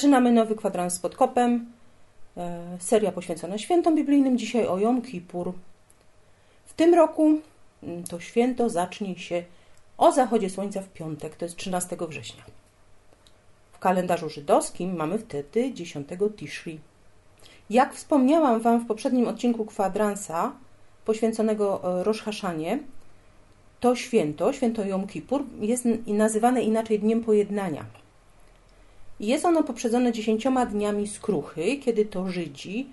Zaczynamy nowy kwadrans z podkopem. E, seria poświęcona świętom biblijnym. Dzisiaj o Jom Kippur. W tym roku mm, to święto zacznie się o zachodzie słońca w piątek, to jest 13 września. W kalendarzu żydowskim mamy wtedy 10 Tishri. Jak wspomniałam Wam w poprzednim odcinku kwadransa poświęconego e, Rosh to święto, święto Jom Kippur, jest nazywane inaczej Dniem Pojednania – jest ono poprzedzone dziesięcioma dniami skruchy, kiedy to Żydzi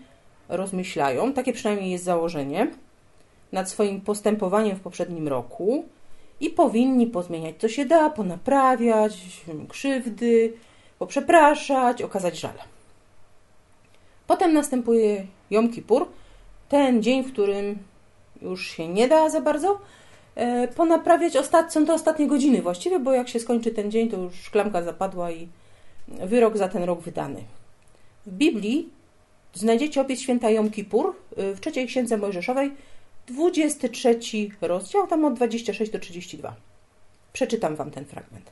rozmyślają, takie przynajmniej jest założenie, nad swoim postępowaniem w poprzednim roku i powinni pozmieniać co się da, ponaprawiać krzywdy, poprzepraszać, okazać żal. Potem następuje Jom Kippur, ten dzień, w którym już się nie da za bardzo e, ponaprawiać. Ostat... Są to ostatnie godziny właściwie, bo jak się skończy ten dzień, to już szklanka zapadła i wyrok za ten rok wydany. W Biblii znajdziecie opis święta Jom Kippur y, w trzeciej księdze Mojżeszowej, 23 rozdział, tam od 26 do 32. Przeczytam Wam ten fragment.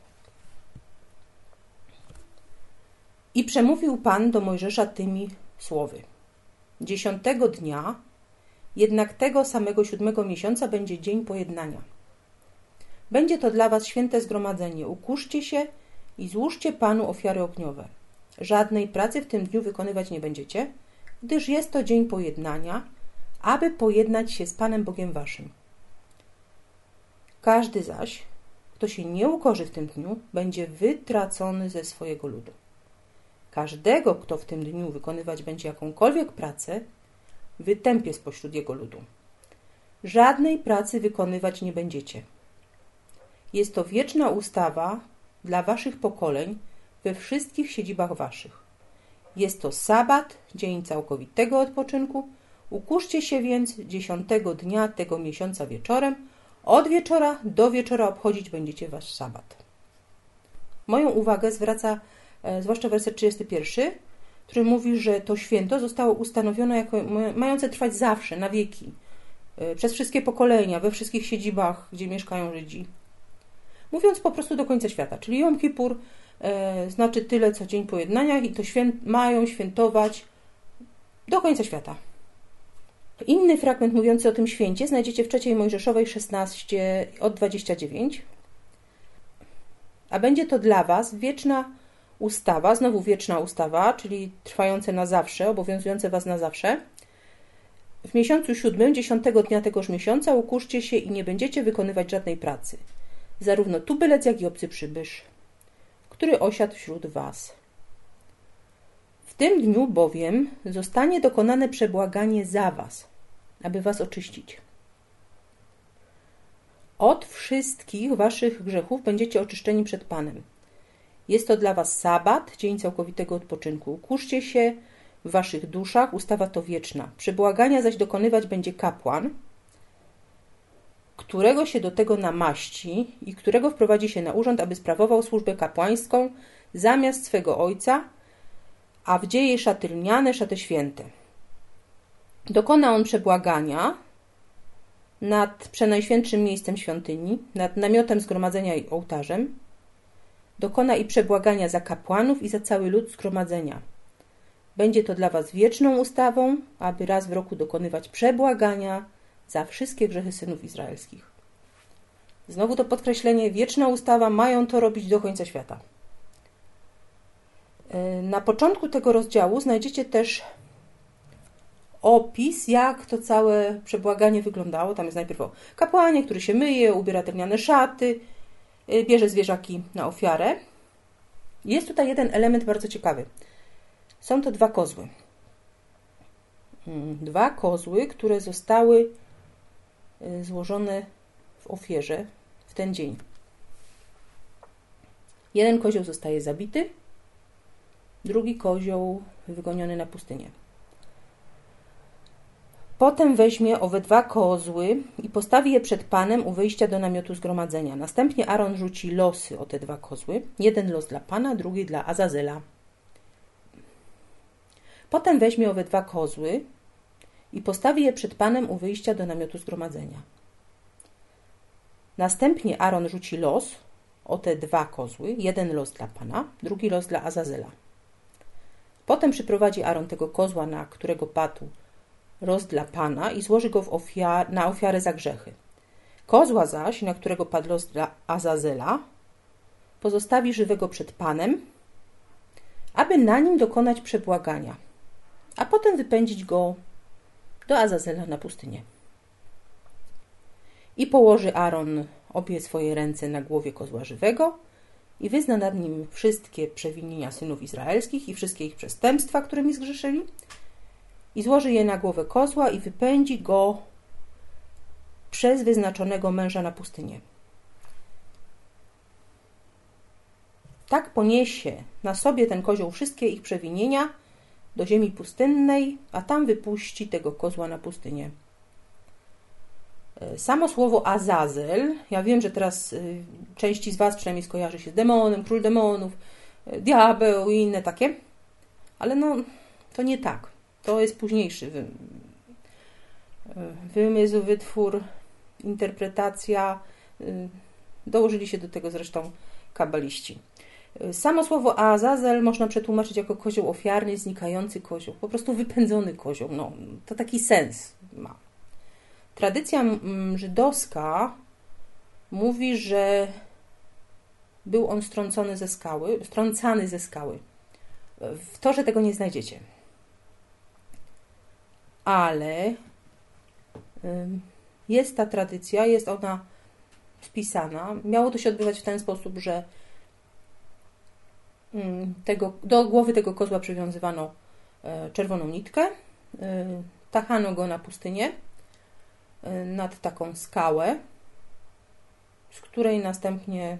I przemówił Pan do Mojżesza tymi słowy. Dziesiątego dnia, jednak tego samego siódmego miesiąca będzie dzień pojednania. Będzie to dla Was święte zgromadzenie. Ukuszcie się i złóżcie Panu ofiary ogniowe. Żadnej pracy w tym dniu wykonywać nie będziecie, gdyż jest to dzień pojednania, aby pojednać się z Panem Bogiem Waszym. Każdy zaś, kto się nie ukorzy w tym dniu, będzie wytracony ze swojego ludu. Każdego, kto w tym dniu wykonywać będzie jakąkolwiek pracę, wytępię spośród jego ludu. Żadnej pracy wykonywać nie będziecie. Jest to wieczna ustawa, dla waszych pokoleń we wszystkich siedzibach waszych. Jest to sabat, dzień całkowitego odpoczynku. Ukuszcie się więc dziesiątego dnia tego miesiąca wieczorem. Od wieczora do wieczora obchodzić będziecie wasz sabat. Moją uwagę zwraca e, zwłaszcza werset 31, który mówi, że to święto zostało ustanowione jako mające trwać zawsze, na wieki, e, przez wszystkie pokolenia, we wszystkich siedzibach, gdzie mieszkają Żydzi mówiąc po prostu do końca świata. Czyli Jom Kippur e, znaczy tyle, co Dzień Pojednania i to święt, mają świętować do końca świata. Inny fragment mówiący o tym święcie znajdziecie w trzeciej Mojżeszowej 16 od 29. A będzie to dla Was wieczna ustawa, znowu wieczna ustawa, czyli trwające na zawsze, obowiązujące Was na zawsze. W miesiącu siódmym, dziesiątego dnia tegoż miesiąca ukuszcie się i nie będziecie wykonywać żadnej pracy zarówno tubylec, jak i obcy przybysz, który osiadł wśród was. W tym dniu bowiem zostanie dokonane przebłaganie za was, aby was oczyścić. Od wszystkich waszych grzechów będziecie oczyszczeni przed Panem. Jest to dla was sabat, dzień całkowitego odpoczynku. Kuszcie się w waszych duszach, ustawa to wieczna. Przebłagania zaś dokonywać będzie kapłan, którego się do tego namaści i którego wprowadzi się na urząd, aby sprawował służbę kapłańską zamiast swego ojca, a wdzie jej szaty lniane, szaty święte. Dokona on przebłagania nad przenajświętszym miejscem świątyni, nad namiotem zgromadzenia i ołtarzem. Dokona i przebłagania za kapłanów i za cały lud zgromadzenia. Będzie to dla was wieczną ustawą, aby raz w roku dokonywać przebłagania za wszystkie grzechy synów izraelskich. Znowu to podkreślenie, wieczna ustawa, mają to robić do końca świata. E, na początku tego rozdziału znajdziecie też opis, jak to całe przebłaganie wyglądało. Tam jest najpierw o kapłanie, który się myje, ubiera drewniane szaty, e, bierze zwierzaki na ofiarę. Jest tutaj jeden element bardzo ciekawy. Są to dwa kozły. mm, dwa kozły, które zostały y, złożone w ofierze w ten dzień. Jeden kozioł zostaje zabity, drugi kozioł wygoniony na pustynię. Potem weźmie owe dwa kozły i postawi je przed Panem u wyjścia do namiotu zgromadzenia. Następnie Aaron rzuci losy o te dwa kozły. Jeden los dla Pana, drugi dla Azazela. Potem weźmie owe dwa kozły i postawi je przed Panem u wyjścia do namiotu zgromadzenia. Następnie Aaron rzuci los o te dwa kozły. Jeden los dla Pana, drugi los dla Azazela. Potem przyprowadzi Aaron tego kozła, na którego padł roz dla Pana i złoży go ofiar na ofiarę za grzechy. Kozła zaś, na którego padł los dla Azazela, pozostawi żywego przed Panem, aby na nim dokonać przebłagania, a potem wypędzić go do Azazela na pustynię. I położy Aaron obie swoje ręce na głowie kozła żywego i wyzna nad nim wszystkie przewinienia synów izraelskich i wszystkie ich przestępstwa, którymi zgrzeszyli, i złoży je na głowę kozła i wypędzi go przez wyznaczonego męża na pustynię. Tak poniesie na sobie ten kozioł wszystkie ich przewinienia do ziemi pustynnej, a tam wypuści tego kozła na pustynię. E, samo słowo Azazel, ja wiem, że teraz e, części z Was przynajmniej skojarzy się z demonem, król demonów, e, diabeł i inne takie, ale no, to nie tak. To jest późniejszy wy... wymysł, wytwór, interpretacja. Dołożyli się do tego zresztą kabaliści. Samo słowo Azazel można przetłumaczyć jako kozioł ofiarny, znikający kozioł, po prostu wypędzony kozioł. No, to taki sens ma. Tradycja żydowska mówi, że był on strącony ze skały, strącany ze skały. W to, że tego nie znajdziecie ale jest ta tradycja, jest ona spisana. Miało to się odbywać w ten sposób, że tego, do głowy tego kozła przywiązywano e, czerwoną nitkę, e, tachano go na pustynię e, nad taką skałę, z której następnie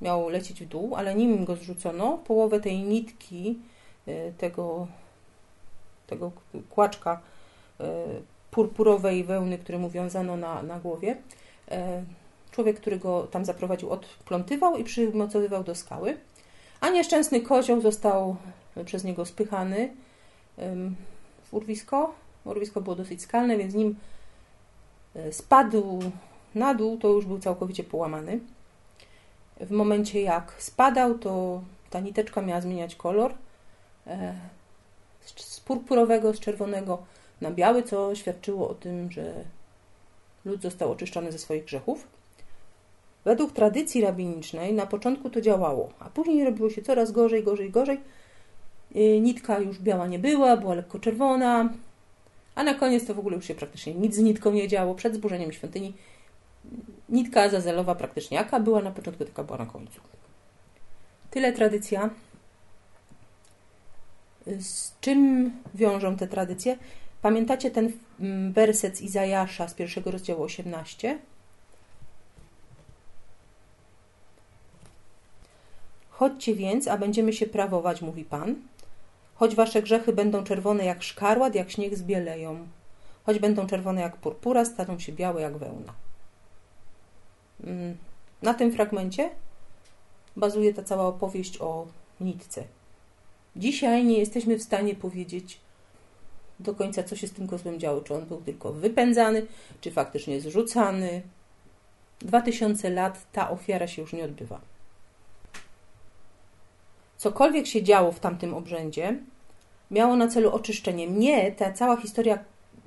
miał lecieć w dół, ale nim go zrzucono, połowę tej nitki tego tego kłaczka purpurowej wełny, który mu wiązano na, na głowie. Człowiek, który go tam zaprowadził, odplątywał i przymocowywał do skały, a nieszczęsny kozioł został przez niego spychany w urwisko. Urwisko było dosyć skalne, więc nim e, spadł na dół, to już był całkowicie połamany. W momencie jak spadał, to ta niteczka miała zmieniać kolor z purpurowego, z czerwonego na biały, co świadczyło o tym, że lud został oczyszczony ze swoich grzechów. Według tradycji rabinicznej na początku to działało, a później robiło się coraz gorzej, gorzej, gorzej. Y, nitka już biała nie była, była lekko czerwona, a na koniec to w ogóle już się praktycznie nic z nitką nie działo. Przed zburzeniem świątyni nitka zazelowa praktycznie jaka była na początku, taka była na końcu. Tyle tradycja z czym wiążą te tradycje? Pamiętacie ten mm, werset z Izajasza z pierwszego rozdziału 18? Chodźcie więc, a będziemy się prawować, mówi Pan. Choć wasze grzechy będą czerwone jak szkarłat, jak śnieg zbieleją. Choć będą czerwone jak purpura, staną się białe jak wełna. Mm, na tym fragmencie bazuje ta cała opowieść o nitce. Dzisiaj nie jesteśmy w stanie powiedzieć do końca, co się z tym kozłem działo. Czy on był tylko wypędzany, czy faktycznie zrzucany. Dwa tysiące lat ta ofiara się już nie odbywa. Cokolwiek się działo w tamtym obrzędzie, miało na celu oczyszczenie. Mnie ta cała historia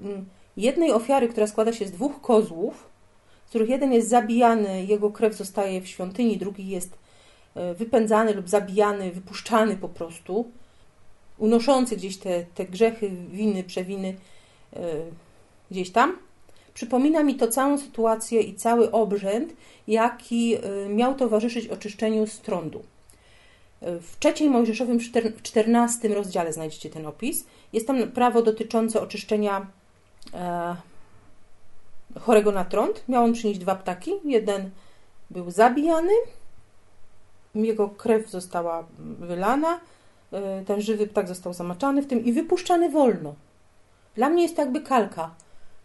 mm, jednej ofiary, która składa się z dwóch kozłów, z których jeden jest zabijany, jego krew zostaje w świątyni, drugi jest e, wypędzany lub zabijany, wypuszczany po prostu, unoszący gdzieś te, te grzechy, winy, przewiny yy, gdzieś tam. Przypomina mi to całą sytuację i cały obrzęd, jaki yy, miał towarzyszyć oczyszczeniu strądu. Yy, w trzeciej Mojżeszowym 14 rozdziale znajdziecie ten opis Jest tam prawo dotyczące oczyszczenia e, chorego na trąd. Miał on przynieść dwa ptaki. Jeden był zabijany, jego krew została wylana, e, ten żywy ptak został zamaczany w tym i wypuszczany wolno. Dla mnie jest to jakby kalka.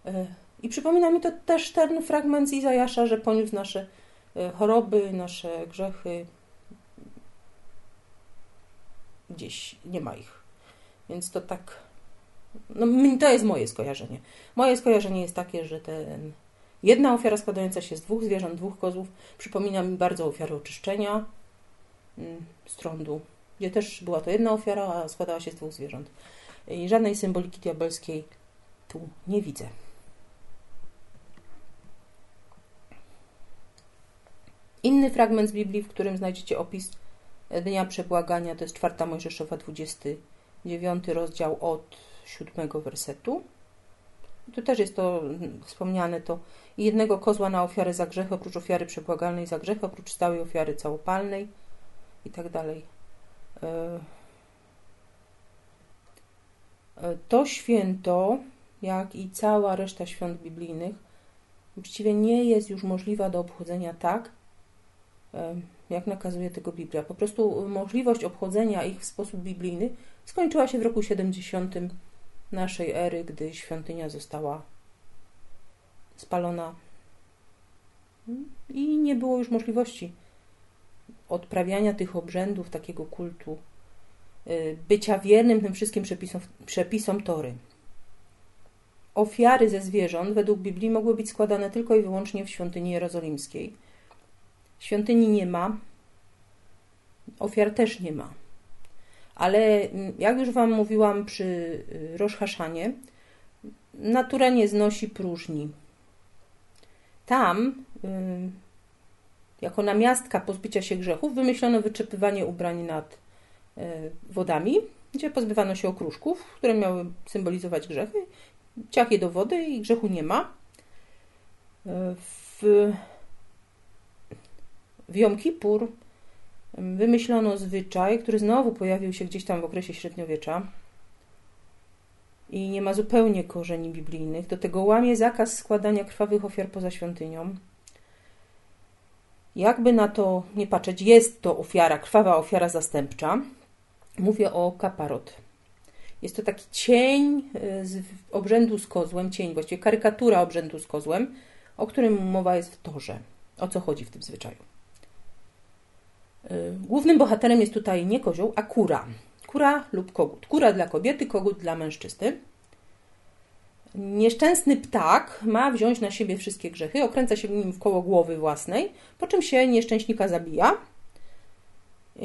E, I przypomina mi to też ten fragment z Izajasza, że poniósł nasze e, choroby, nasze grzechy. Gdzieś nie ma ich. Więc to tak. No, to jest moje skojarzenie. Moje skojarzenie jest takie, że ten jedna ofiara składająca się z dwóch zwierząt, dwóch kozłów, przypomina mi bardzo ofiarę oczyszczenia mm, z trądu, gdzie też była to jedna ofiara, a składała się z dwóch zwierząt. I żadnej symboliki diabelskiej tu nie widzę. Inny fragment z Biblii, w którym znajdziecie opis Dnia Przebłagania, to jest 4 Mojżeszowa, 29 rozdział od 7 wersetu. Tu też jest to wspomniane to jednego kozła na ofiarę za grzech, oprócz ofiary przebłagalnej za grzech, oprócz stałej ofiary całopalnej i tak dalej. E, e, to święto, jak i cała reszta świąt biblijnych, właściwie nie jest już możliwa do obchodzenia tak, jak nakazuje tego Biblia. Po prostu możliwość obchodzenia ich w sposób biblijny skończyła się w roku 70 naszej ery, gdy świątynia została spalona i nie było już możliwości odprawiania tych obrzędów, takiego kultu, y, bycia wiernym tym wszystkim przepisom, przepisom Tory. Ofiary ze zwierząt według Biblii mogły być składane tylko i wyłącznie w świątyni jerozolimskiej. Świątyni nie ma, ofiar też nie ma. Ale mm, jak już Wam mówiłam przy y, Roszhaszanie, natura nie znosi próżni. Tam, y, jako namiastka pozbycia się grzechów, wymyślono wyczepywanie ubrań nad y, wodami, gdzie pozbywano się okruszków, które miały symbolizować grzechy. Ciach je do wody i grzechu nie ma. W, w Jom Kippur wymyślono zwyczaj, który znowu pojawił się gdzieś tam w okresie średniowiecza i nie ma zupełnie korzeni biblijnych. Do tego łamie zakaz składania krwawych ofiar poza świątynią. Jakby na to nie patrzeć, jest to ofiara, krwawa ofiara zastępcza. Mówię o kaparot. Jest to taki cień y, z obrzędu z kozłem, cień, właściwie karykatura obrzędu z kozłem, o którym mowa jest w Torze. O co chodzi w tym zwyczaju? Y, głównym bohaterem jest tutaj nie kozioł, a kura. Kura lub kogut. Kura dla kobiety, kogut dla mężczyzny. Nieszczęsny ptak ma wziąć na siebie wszystkie grzechy, okręca się nim w koło głowy własnej, po czym się nieszczęśnika zabija y,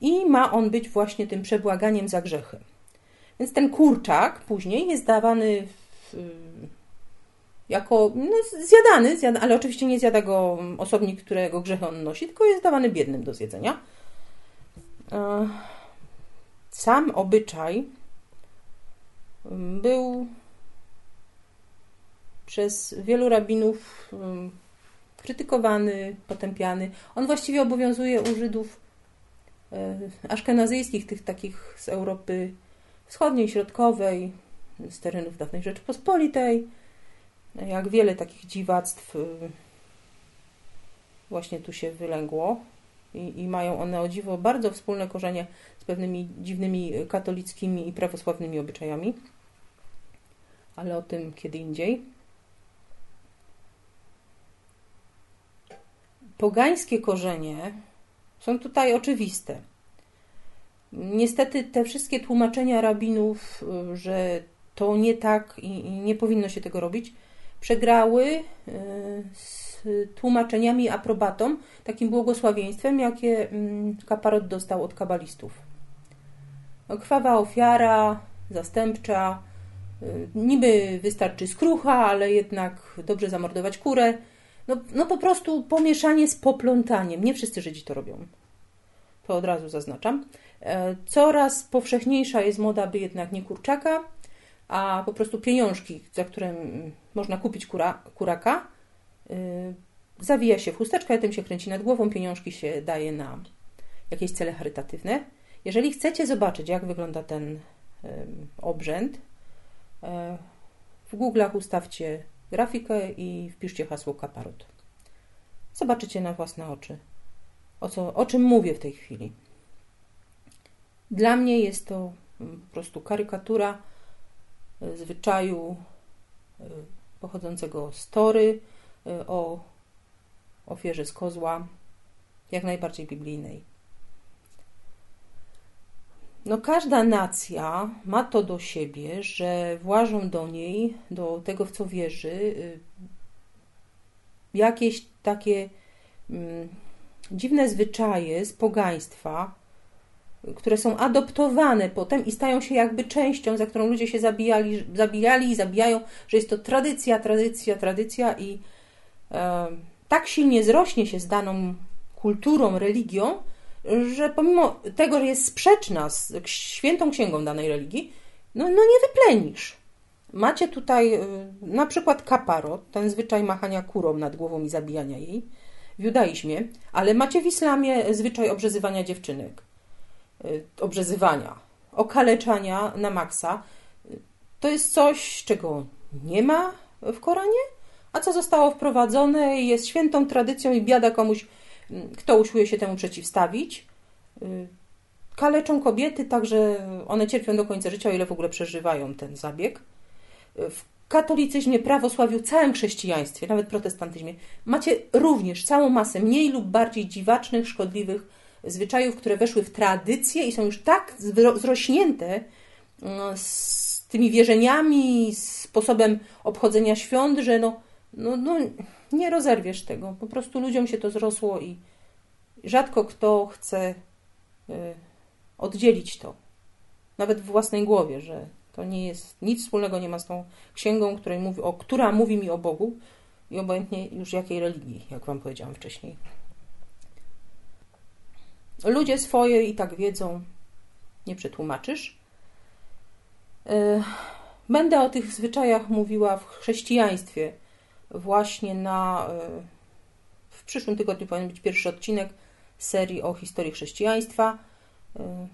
i ma on być właśnie tym przebłaganiem za grzechy. Więc ten kurczak później jest dawany w, jako no, zjadany, zjada, ale oczywiście nie zjada go osobnik, którego grzechy on nosi, tylko jest dawany biednym do zjedzenia. E, sam obyczaj był przez wielu rabinów krytykowany, potępiany. On właściwie obowiązuje u Żydów e, aszkenazyjskich, tych takich z Europy Wschodniej, Środkowej, z terenów dawnej Rzeczypospolitej, jak wiele takich dziwactw y, właśnie tu się wylęgło i, i mają one o dziwo bardzo wspólne korzenie z pewnymi dziwnymi katolickimi i prawosławnymi obyczajami, ale o tym kiedy indziej. Pogańskie korzenie są tutaj oczywiste. Niestety te wszystkie tłumaczenia rabinów, y, że to nie tak i nie powinno się tego robić, przegrały e, z tłumaczeniami aprobatą, takim błogosławieństwem, jakie mm, kaparot dostał od kabalistów. No, krwawa ofiara, zastępcza, e, niby wystarczy skrucha, ale jednak dobrze zamordować kurę. No, no po prostu pomieszanie z poplątaniem. Nie wszyscy Żydzi to robią. To od razu zaznaczam. E, coraz powszechniejsza jest moda, by jednak nie kurczaka, a po prostu pieniążki, za które można kupić kura, kuraka, yy, zawija się w chusteczkę, tym się kręci nad głową, pieniążki się daje na jakieś cele charytatywne. Jeżeli chcecie zobaczyć, jak wygląda ten obrzęd. E, w Google'ach ustawcie grafikę i wpiszcie hasło kaparot. Zobaczycie na własne oczy, o, co, o czym mówię w tej chwili. Dla mnie jest to mm, po prostu karykatura zwyczaju e, pochodzącego z Tory o ofierze z kozła, jak najbardziej biblijnej. No, każda nacja ma to do siebie, że włażą do niej, do tego, w co wierzy, y, jakieś takie mm, dziwne zwyczaje z pogaństwa, które są adoptowane potem i stają się jakby częścią, za którą ludzie się zabijali, zabijali i zabijają, że jest to tradycja, tradycja, tradycja i e, tak silnie zrośnie się z daną kulturą, religią, że pomimo tego, że jest sprzeczna z świętą księgą danej religii, no, no nie wyplenisz. Macie tutaj y, na przykład kaparot, ten zwyczaj machania kurą nad głową i zabijania jej w judaizmie, ale macie w islamie zwyczaj obrzezywania dziewczynek, obrzezywania, okaleczania na maksa. To jest coś, czego nie ma w Koranie, a co zostało wprowadzone jest świętą tradycją i biada komuś, kto usiłuje się temu przeciwstawić. Y, kaleczą kobiety, także one cierpią do końca życia, o ile w ogóle przeżywają ten zabieg. Y, w katolicyzmie, prawosławiu, całym chrześcijaństwie, nawet protestantyzmie, macie również całą masę mniej lub bardziej dziwacznych, szkodliwych zwyczajów, które weszły w tradycję i są już tak zrośnięte y, z tymi wierzeniami, sposobem obchodzenia świąt, że no, no, no nie rozerwiesz tego. Po prostu ludziom się to zrosło i rzadko kto chce y, oddzielić to. Nawet w własnej głowie, że to nie jest, nic wspólnego nie ma z tą księgą, której mówi, o, która mówi mi o Bogu i obojętnie już jakiej religii, jak Wam powiedziałam wcześniej. Ludzie swoje i tak wiedzą, nie przetłumaczysz. Y, będę o tych zwyczajach mówiła w chrześcijaństwie właśnie na. E, w przyszłym tygodniu powinien być pierwszy odcinek serii o historii chrześcijaństwa e,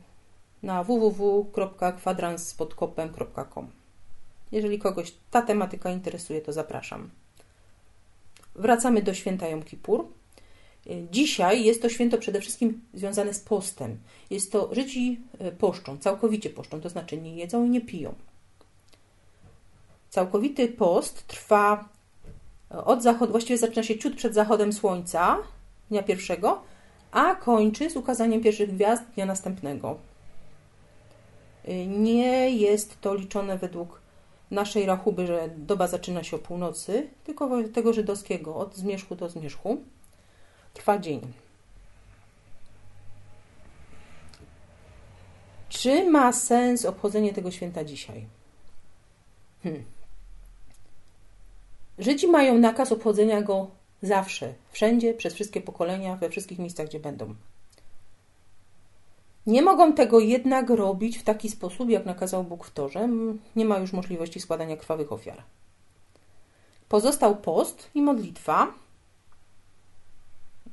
na www.kwadranspodkopem.com. Jeżeli kogoś ta tematyka interesuje, to zapraszam. Wracamy do święta Jom Kippur. E, dzisiaj jest to święto przede wszystkim związane z postem. Jest to Żydzi poszczą, całkowicie poszczą, to znaczy nie jedzą i nie piją. Całkowity post trwa od zachodu, właściwie zaczyna się ciut przed zachodem słońca dnia pierwszego, a kończy z ukazaniem pierwszych gwiazd dnia następnego. Nie jest to liczone według naszej rachuby, że doba zaczyna się o północy, tylko tego żydowskiego, od zmierzchu do zmierzchu. Trwa dzień. Czy ma sens obchodzenie tego święta dzisiaj? Hmm. Żydzi mają nakaz obchodzenia go zawsze, wszędzie, przez wszystkie pokolenia, we wszystkich miejscach, gdzie będą. Nie mogą tego jednak robić w taki sposób, jak nakazał Bóg w Torze. Nie ma już możliwości składania krwawych ofiar. Pozostał post i modlitwa.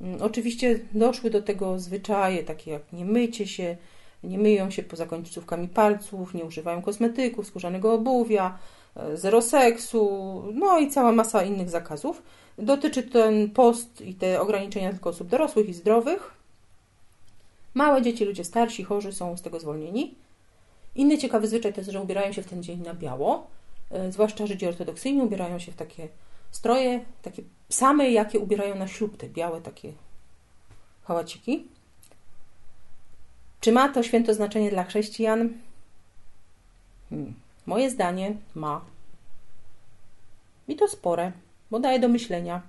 Mm, oczywiście doszły do tego zwyczaje, takie jak nie mycie się, nie myją się poza końcówkami palców, nie używają kosmetyków, skórzanego obuwia, zero seksu, no i cała masa innych zakazów. Dotyczy ten post i te ograniczenia tylko osób dorosłych i zdrowych. Małe dzieci, ludzie starsi, chorzy są z tego zwolnieni. Inny ciekawy zwyczaj to jest, że ubierają się w ten dzień na biało. E, zwłaszcza Żydzi ortodoksyjni ubierają się w takie stroje, takie same, jakie ubierają na ślub, te białe takie hałaciki. Czy ma to święto znaczenie dla chrześcijan? Hmm. Moje zdanie ma. I to spore, bo daje do myślenia.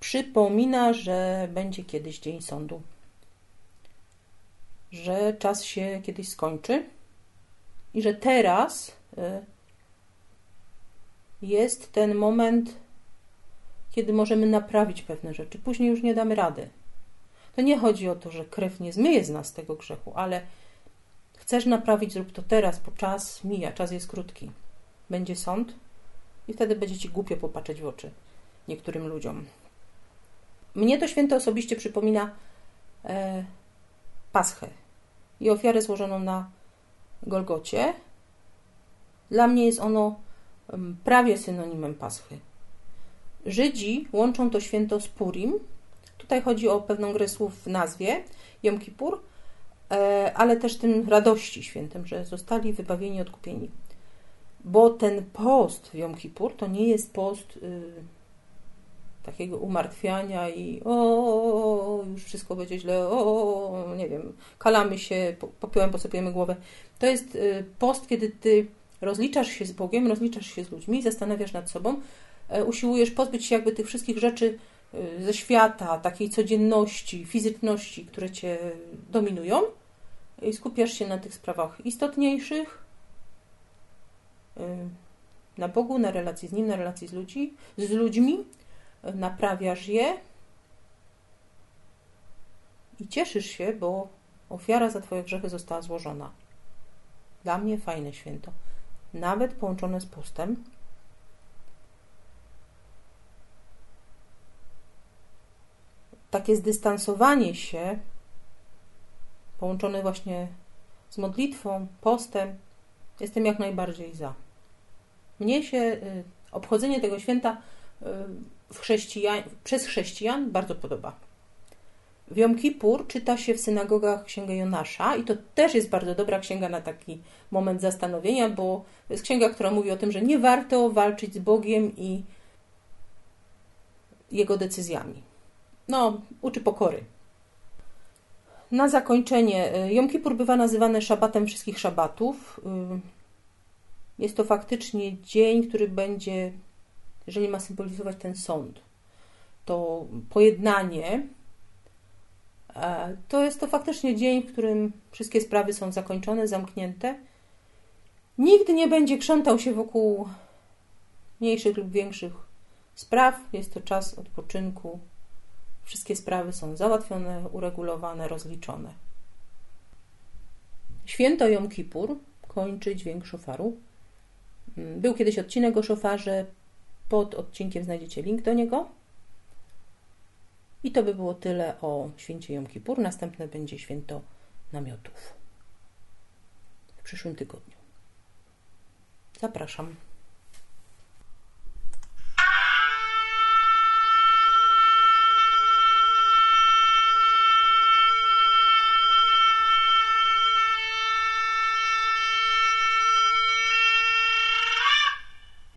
Przypomina, że będzie kiedyś dzień sądu. Że czas się kiedyś skończy i że teraz y, jest ten moment, kiedy możemy naprawić pewne rzeczy. Później już nie damy rady. To nie chodzi o to, że krew nie zmyje z nas tego grzechu, ale Chcesz naprawić, zrób to teraz, bo czas mija, czas jest krótki. Będzie sąd i wtedy będzie ci głupio popatrzeć w oczy niektórym ludziom. Mnie to święto osobiście przypomina e, Paschę i ofiarę złożoną na Golgocie. Dla mnie jest ono prawie synonimem Paschy. Żydzi łączą to święto z Purim. Tutaj chodzi o pewną grę słów w nazwie Jom Kippur, e, ale też tym radości świętem, że zostali wybawieni, odkupieni. Bo ten post w Jom Kippur to nie jest post y, takiego umartwiania i o, już wszystko będzie źle, o, nie wiem, kalamy się, popiołem posypujemy głowę. To jest y, post, kiedy ty rozliczasz się z Bogiem, rozliczasz się z ludźmi, zastanawiasz nad sobą, e, usiłujesz pozbyć się jakby tych wszystkich rzeczy y, ze świata, takiej codzienności, fizyczności, które cię dominują i skupiasz się na tych sprawach istotniejszych, y, na Bogu, na relacji z Nim, na relacji z, ludzi, z ludźmi, naprawiasz je i cieszysz się, bo ofiara za Twoje grzechy została złożona. Dla mnie fajne święto. Nawet połączone z postem. Takie zdystansowanie się, połączone właśnie z modlitwą, postem, jestem jak najbardziej za. Mnie się y, obchodzenie tego święta y, chrześcijan, przez chrześcijan bardzo podoba. W Jom Kippur czyta się w synagogach Księgę Jonasza i to też jest bardzo dobra księga na taki moment zastanowienia, bo to jest księga, która mówi o tym, że nie warto walczyć z Bogiem i Jego decyzjami. No, uczy pokory. Na zakończenie, y, Jom Kippur bywa nazywany szabatem wszystkich szabatów. Y, jest to faktycznie dzień, który będzie jeżeli ma symbolizować ten sąd, to pojednanie, to jest to faktycznie dzień, w którym wszystkie sprawy są zakończone, zamknięte. Nikt nie będzie krzątał się wokół mniejszych lub większych spraw. Jest to czas odpoczynku. Wszystkie sprawy są załatwione, uregulowane, rozliczone. Święto Jom Kippur kończy dźwięk szofaru. Był kiedyś odcinek o szofarze, pod odcinkiem znajdziecie link do niego. I to by było tyle o święcie Jom Kippur. Następne będzie święto namiotów w przyszłym tygodniu. Zapraszam.